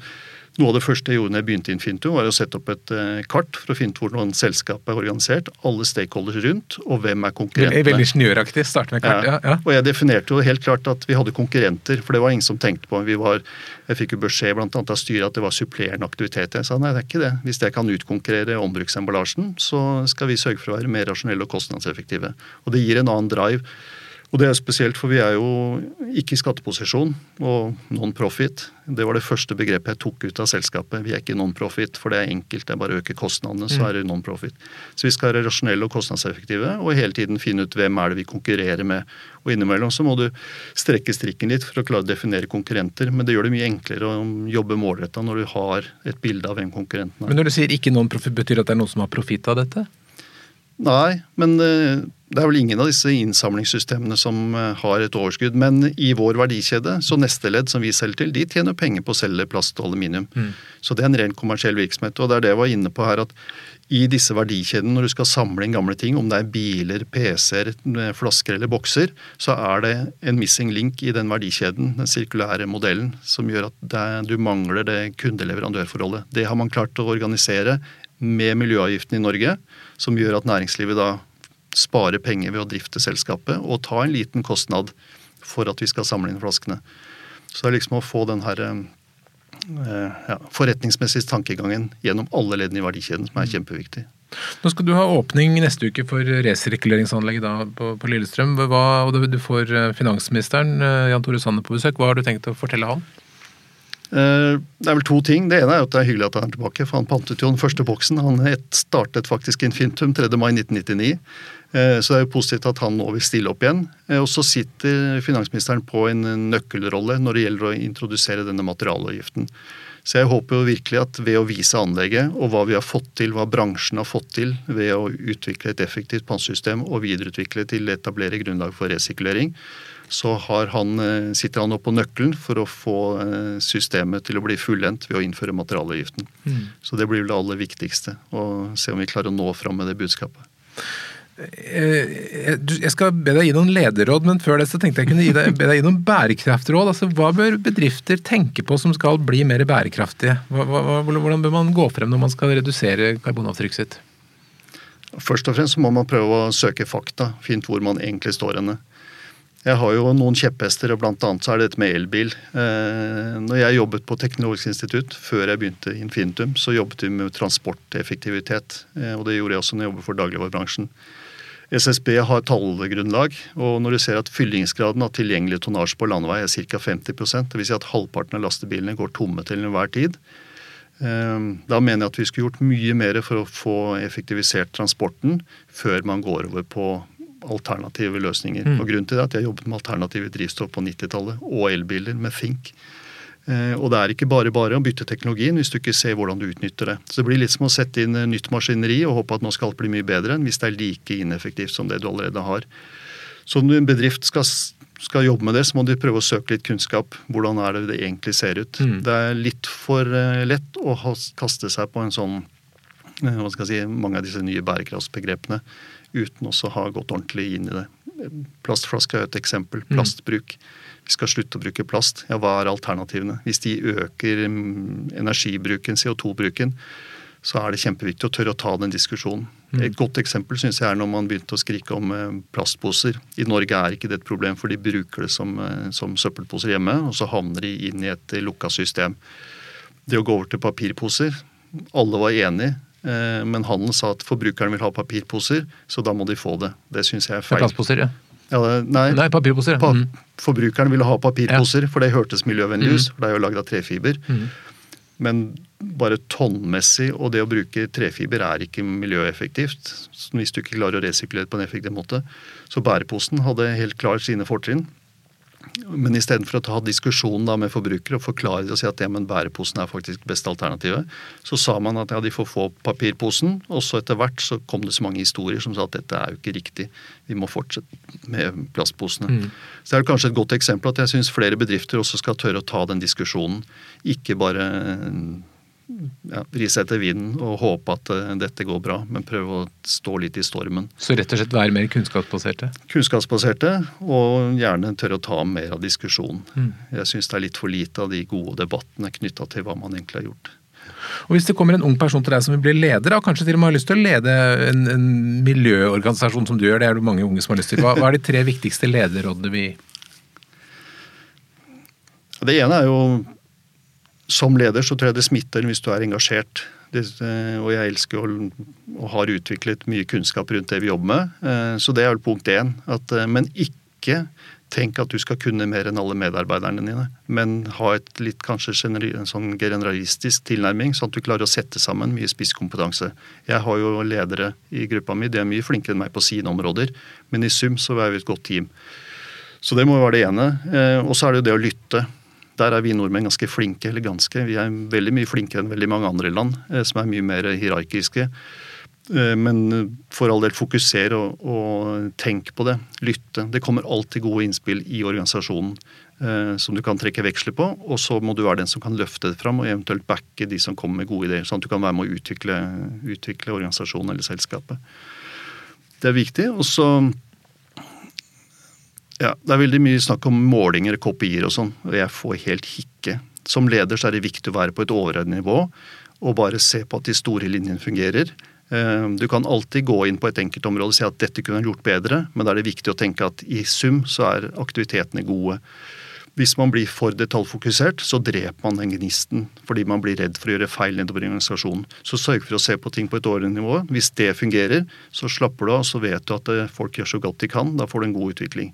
Noe av det første jeg gjorde når jeg begynte i Infinto, var å sette opp et eh, kart for å finne ut hvordan selskapet er organisert, alle stakeholders rundt, og hvem er konkurrentene. Veldig ingeniøraktig. Starte med kart, ja. ja. Og jeg definerte jo helt klart at vi hadde konkurrenter, for det var ingen som tenkte på. Vi var, jeg fikk jo beskjed annet av styret at det var supplerende aktivitet. Jeg sa nei, det er ikke det. Hvis jeg kan utkonkurrere ombruksemballasjen, så skal vi sørge for å være mer rasjonelle og kostnadseffektive. Og det gir en annen drive. Og det er spesielt, for vi er jo ikke i skatteposisjon og non-profit. Det var det første begrepet jeg tok ut av selskapet. Vi er ikke non-profit, for det er enkelt. Det er bare å øke kostnadene, så mm. er det non-profit. Så vi skal være rasjonelle og kostnadseffektive og hele tiden finne ut hvem er det vi konkurrerer med. Og innimellom så må du strekke strikken litt for å klare å definere konkurrenter, men det gjør det mye enklere å jobbe målretta når du har et bilde av hvem konkurrenten er. Men når du sier ikke non-profit, betyr det at det er noen som har profitt av dette? Nei, men eh, det er vel ingen av disse innsamlingssystemene som eh, har et overskudd. Men i vår verdikjede, så neste ledd som vi selger til, de tjener penger på å selge plast og aluminium. Mm. Så det er en ren kommersiell virksomhet. Og det er det jeg var inne på her, at i disse verdikjedene, når du skal samle inn gamle ting, om det er biler, PC-er, eh, flasker eller bokser, så er det en missing link i den verdikjeden, den sirkulære modellen, som gjør at det, du mangler det kunde-leverandørforholdet. Det har man klart å organisere med miljøavgiften i Norge, som gjør at næringslivet da sparer penger ved å drifte selskapet og ta en liten kostnad for at vi skal samle inn flaskene. Så det er liksom å få den her eh, ja, forretningsmessige tankegangen gjennom alle leddene i verdikjeden som er kjempeviktig. Nå skal du ha åpning neste uke for resirkuleringsanlegget på, på, Lillestrøm. Hva, og du får eh, finansministeren eh, Jan Tore Sanner på besøk. Hva har du tenkt å fortelle han? Eh, det er vel to ting. Det ene er at det er hyggelig at han er tilbake, for han pantet jo den første boksen. Han startet faktisk Infintum 3. mai 1999. Eh, så det er jo positivt at han nå vil stille opp igjen. Eh, og så sitter finansministeren på en nøkkelrolle når det gjelder å introdusere denne materialavgiften. Så jeg håper jo virkelig at ved å vise anlegget og hva vi har fått til, hva bransjen har fått til ved å utvikle et effektivt pantesystem og videreutvikle til å etablere grunnlag for resirkulering, så han, eh, sitter han opp på nøkkelen for å få eh, systemet til å bli fullendt ved å innføre materialavgiften. Mm. Så det blir vel det aller viktigste. Å se om vi klarer å nå fram med det budskapet. Eh, jeg skal be deg gi noen lederråd, men før det så tenkte jeg kunne deg, be deg gi noen bærekraftråd. Altså, hva bør bedrifter tenke på som skal bli mer bærekraftige? Hvordan bør man gå frem når man skal redusere karbonavtrykket sitt? Først og fremst må man prøve å søke fakta, fint hvor man egentlig står henne. Jeg har jo noen kjepphester, og blant annet så er det dette med elbil. Eh, når jeg jobbet på Teknologisk institutt, før jeg begynte i Infinitum, så jobbet vi med transporteffektivitet. Eh, og det gjorde jeg også når jeg jobbet for dagligvarebransjen. SSB har tallgrunnlag, og når du ser at fyllingsgraden av tilgjengelig tonnasje på landevei er ca. 50% dvs. Si at halvparten av lastebilene går tomme til enhver tid, eh, da mener jeg at vi skulle gjort mye mer for å få effektivisert transporten før man går over på alternative løsninger. Mm. Og Grunnen til det er at jeg jobbet med alternative drivstoff på 90-tallet, og elbiler med Fink. Eh, og det er ikke bare bare å bytte teknologien hvis du ikke ser hvordan du utnytter det. Så det blir litt som å sette inn nytt maskineri og håpe at nå skal alt bli mye bedre enn hvis det er like ineffektivt som det du allerede har. Så når en bedrift skal, skal jobbe med det, så må de prøve å søke litt kunnskap. Hvordan er det det egentlig ser ut? Mm. Det er litt for eh, lett å kaste seg på en sånn eh, hva skal jeg si, mange av disse nye bærekraftsbegrepene uten også å ha gått ordentlig inn i det. Plastflaske er et eksempel. Plastbruk. Vi skal slutte å bruke plast. Ja, hva er alternativene? Hvis de øker mm, energibruken, CO2-bruken, så er det kjempeviktig å tørre å ta den diskusjonen. Mm. Et godt eksempel synes jeg er når man begynte å skrike om eh, plastposer. I Norge er ikke det et problem, for de bruker det som, eh, som søppelposer hjemme, og så havner de inn i et lukka system. Det å gå over til papirposer Alle var enige. Eh, men handelen sa at forbrukeren vil ha papirposer, så da må de få det. Det syns jeg er feil. Plastposer, ja. Ja, nei, nei, papirposer. Pa mm. Forbrukeren ville ha papirposer, ja. for det hørtes miljøvennlig ut. Mm. For det er jo lagd av trefiber. Mm. Men bare tonnmessig og det å bruke trefiber er ikke miljøeffektivt. Hvis du ikke klarer å resirkulere på en effektiv måte. Så bæreposen hadde helt klart sine fortrinn. Men istedenfor å ta diskusjonen da med forbrukere og forklare og si at ja, men bæreposen er faktisk det beste alternativet, så sa man at ja, de får få papirposen. Og så etter hvert så kom det så mange historier som sa at dette er jo ikke riktig. Vi må fortsette med plastposene. Mm. Så det er kanskje et godt eksempel at jeg syns flere bedrifter også skal tørre å ta den diskusjonen. Ikke bare ja, ri seg etter vinden og håpe at uh, dette går bra, men prøve å stå litt i stormen. Så rett og slett være mer kunnskapsbaserte? Kunnskapsbaserte, og gjerne tørre å ta mer av diskusjonen. Mm. Jeg syns det er litt for lite av de gode debattene knytta til hva man egentlig har gjort. Og Hvis det kommer en ung person til deg som vil bli leder, og kanskje til og med har lyst til å lede en, en miljøorganisasjon som du gjør, det er det mange unge som har lyst til, hva, hva er de tre viktigste lederrådene vi Det ene er jo som leder så tror jeg det smitter hvis du er engasjert. Det, eh, og jeg elsker og, og, har utviklet mye kunnskap rundt det vi jobber med. Eh, så det er vel punkt én. At, eh, men ikke tenk at du skal kunne mer enn alle medarbeiderne dine. Men ha et litt kanskje en sånn generalistisk tilnærming, sånn at du klarer å sette sammen mye spisskompetanse. Jeg har jo ledere i gruppa mi, de er mye flinkere enn meg på sine områder. Men i sum så er vi et godt team. Så det må jo være det ene. Og så er det jo det å lytte. Der er vi nordmenn ganske flinke, eller ganske. Vi er veldig mye flinkere enn veldig mange andre land, eh, som er mye mer hierarkiske. Eh, men for all del, fokuser og, og tenk på det. Lytte. Det kommer alltid gode innspill i organisasjonen eh, som du kan trekke veksler på. Og så må du være den som kan løfte det fram og eventuelt backe de som kommer med gode ideer. Sånn at du kan være med å utvikle, utvikle organisasjonen eller selskapet. Det er viktig. Og så ja, Det er veldig mye snakk om målinger, kopier og sånn, og jeg får helt hikke. Som leder så er det viktig å være på et overordnet nivå og bare se på at de store linjene fungerer. Eh, du kan alltid gå inn på et enkeltområde og si at dette kunne gjort bedre, men da er det viktig å tenke at i sum så er aktivitetene gode. Hvis man blir for detaljfokusert, så dreper man den gnisten fordi man blir redd for å gjøre feil nedover i organisasjonen. Så sørg for å se på ting på et årlig nivå. Hvis det fungerer, så slapper du av, så vet du at eh, folk gjør så godt de kan. Da får du en god utvikling.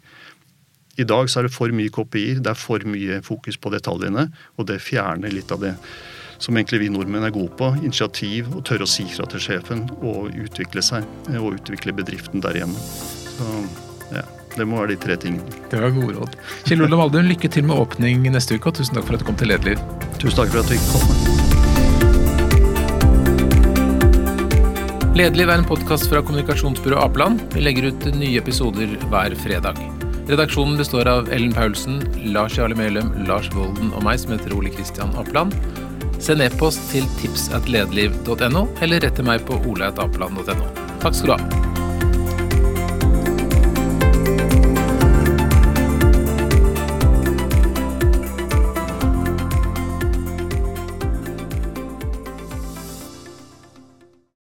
I dag så er det for mye kopier, det er for mye fokus på detaljene, og det fjerner litt av det som egentlig vi nordmenn er gode på. Initiativ og tørre å si fra til sjefen og utvikle seg og utvikle bedriften der igjen. Så ja, det må være de tre tingene. Det var gode råd. Kjell Olav Aldun, lykke til med åpning neste uke, og tusen takk for at du kom til Lederliv. Tusen takk for at du fikk komme. Lederliv er en podkast fra kommunikasjonsbyrået Apeland. Vi legger ut nye episoder hver fredag. Redaksjonen består av Ellen Paulsen, Lars Jarle Melum, Lars Volden og meg, som heter Ole Kristian Apland. Send e-post til tipsatledeliv.no, eller rett til meg på oleatapeland.no. Takk skal du ha.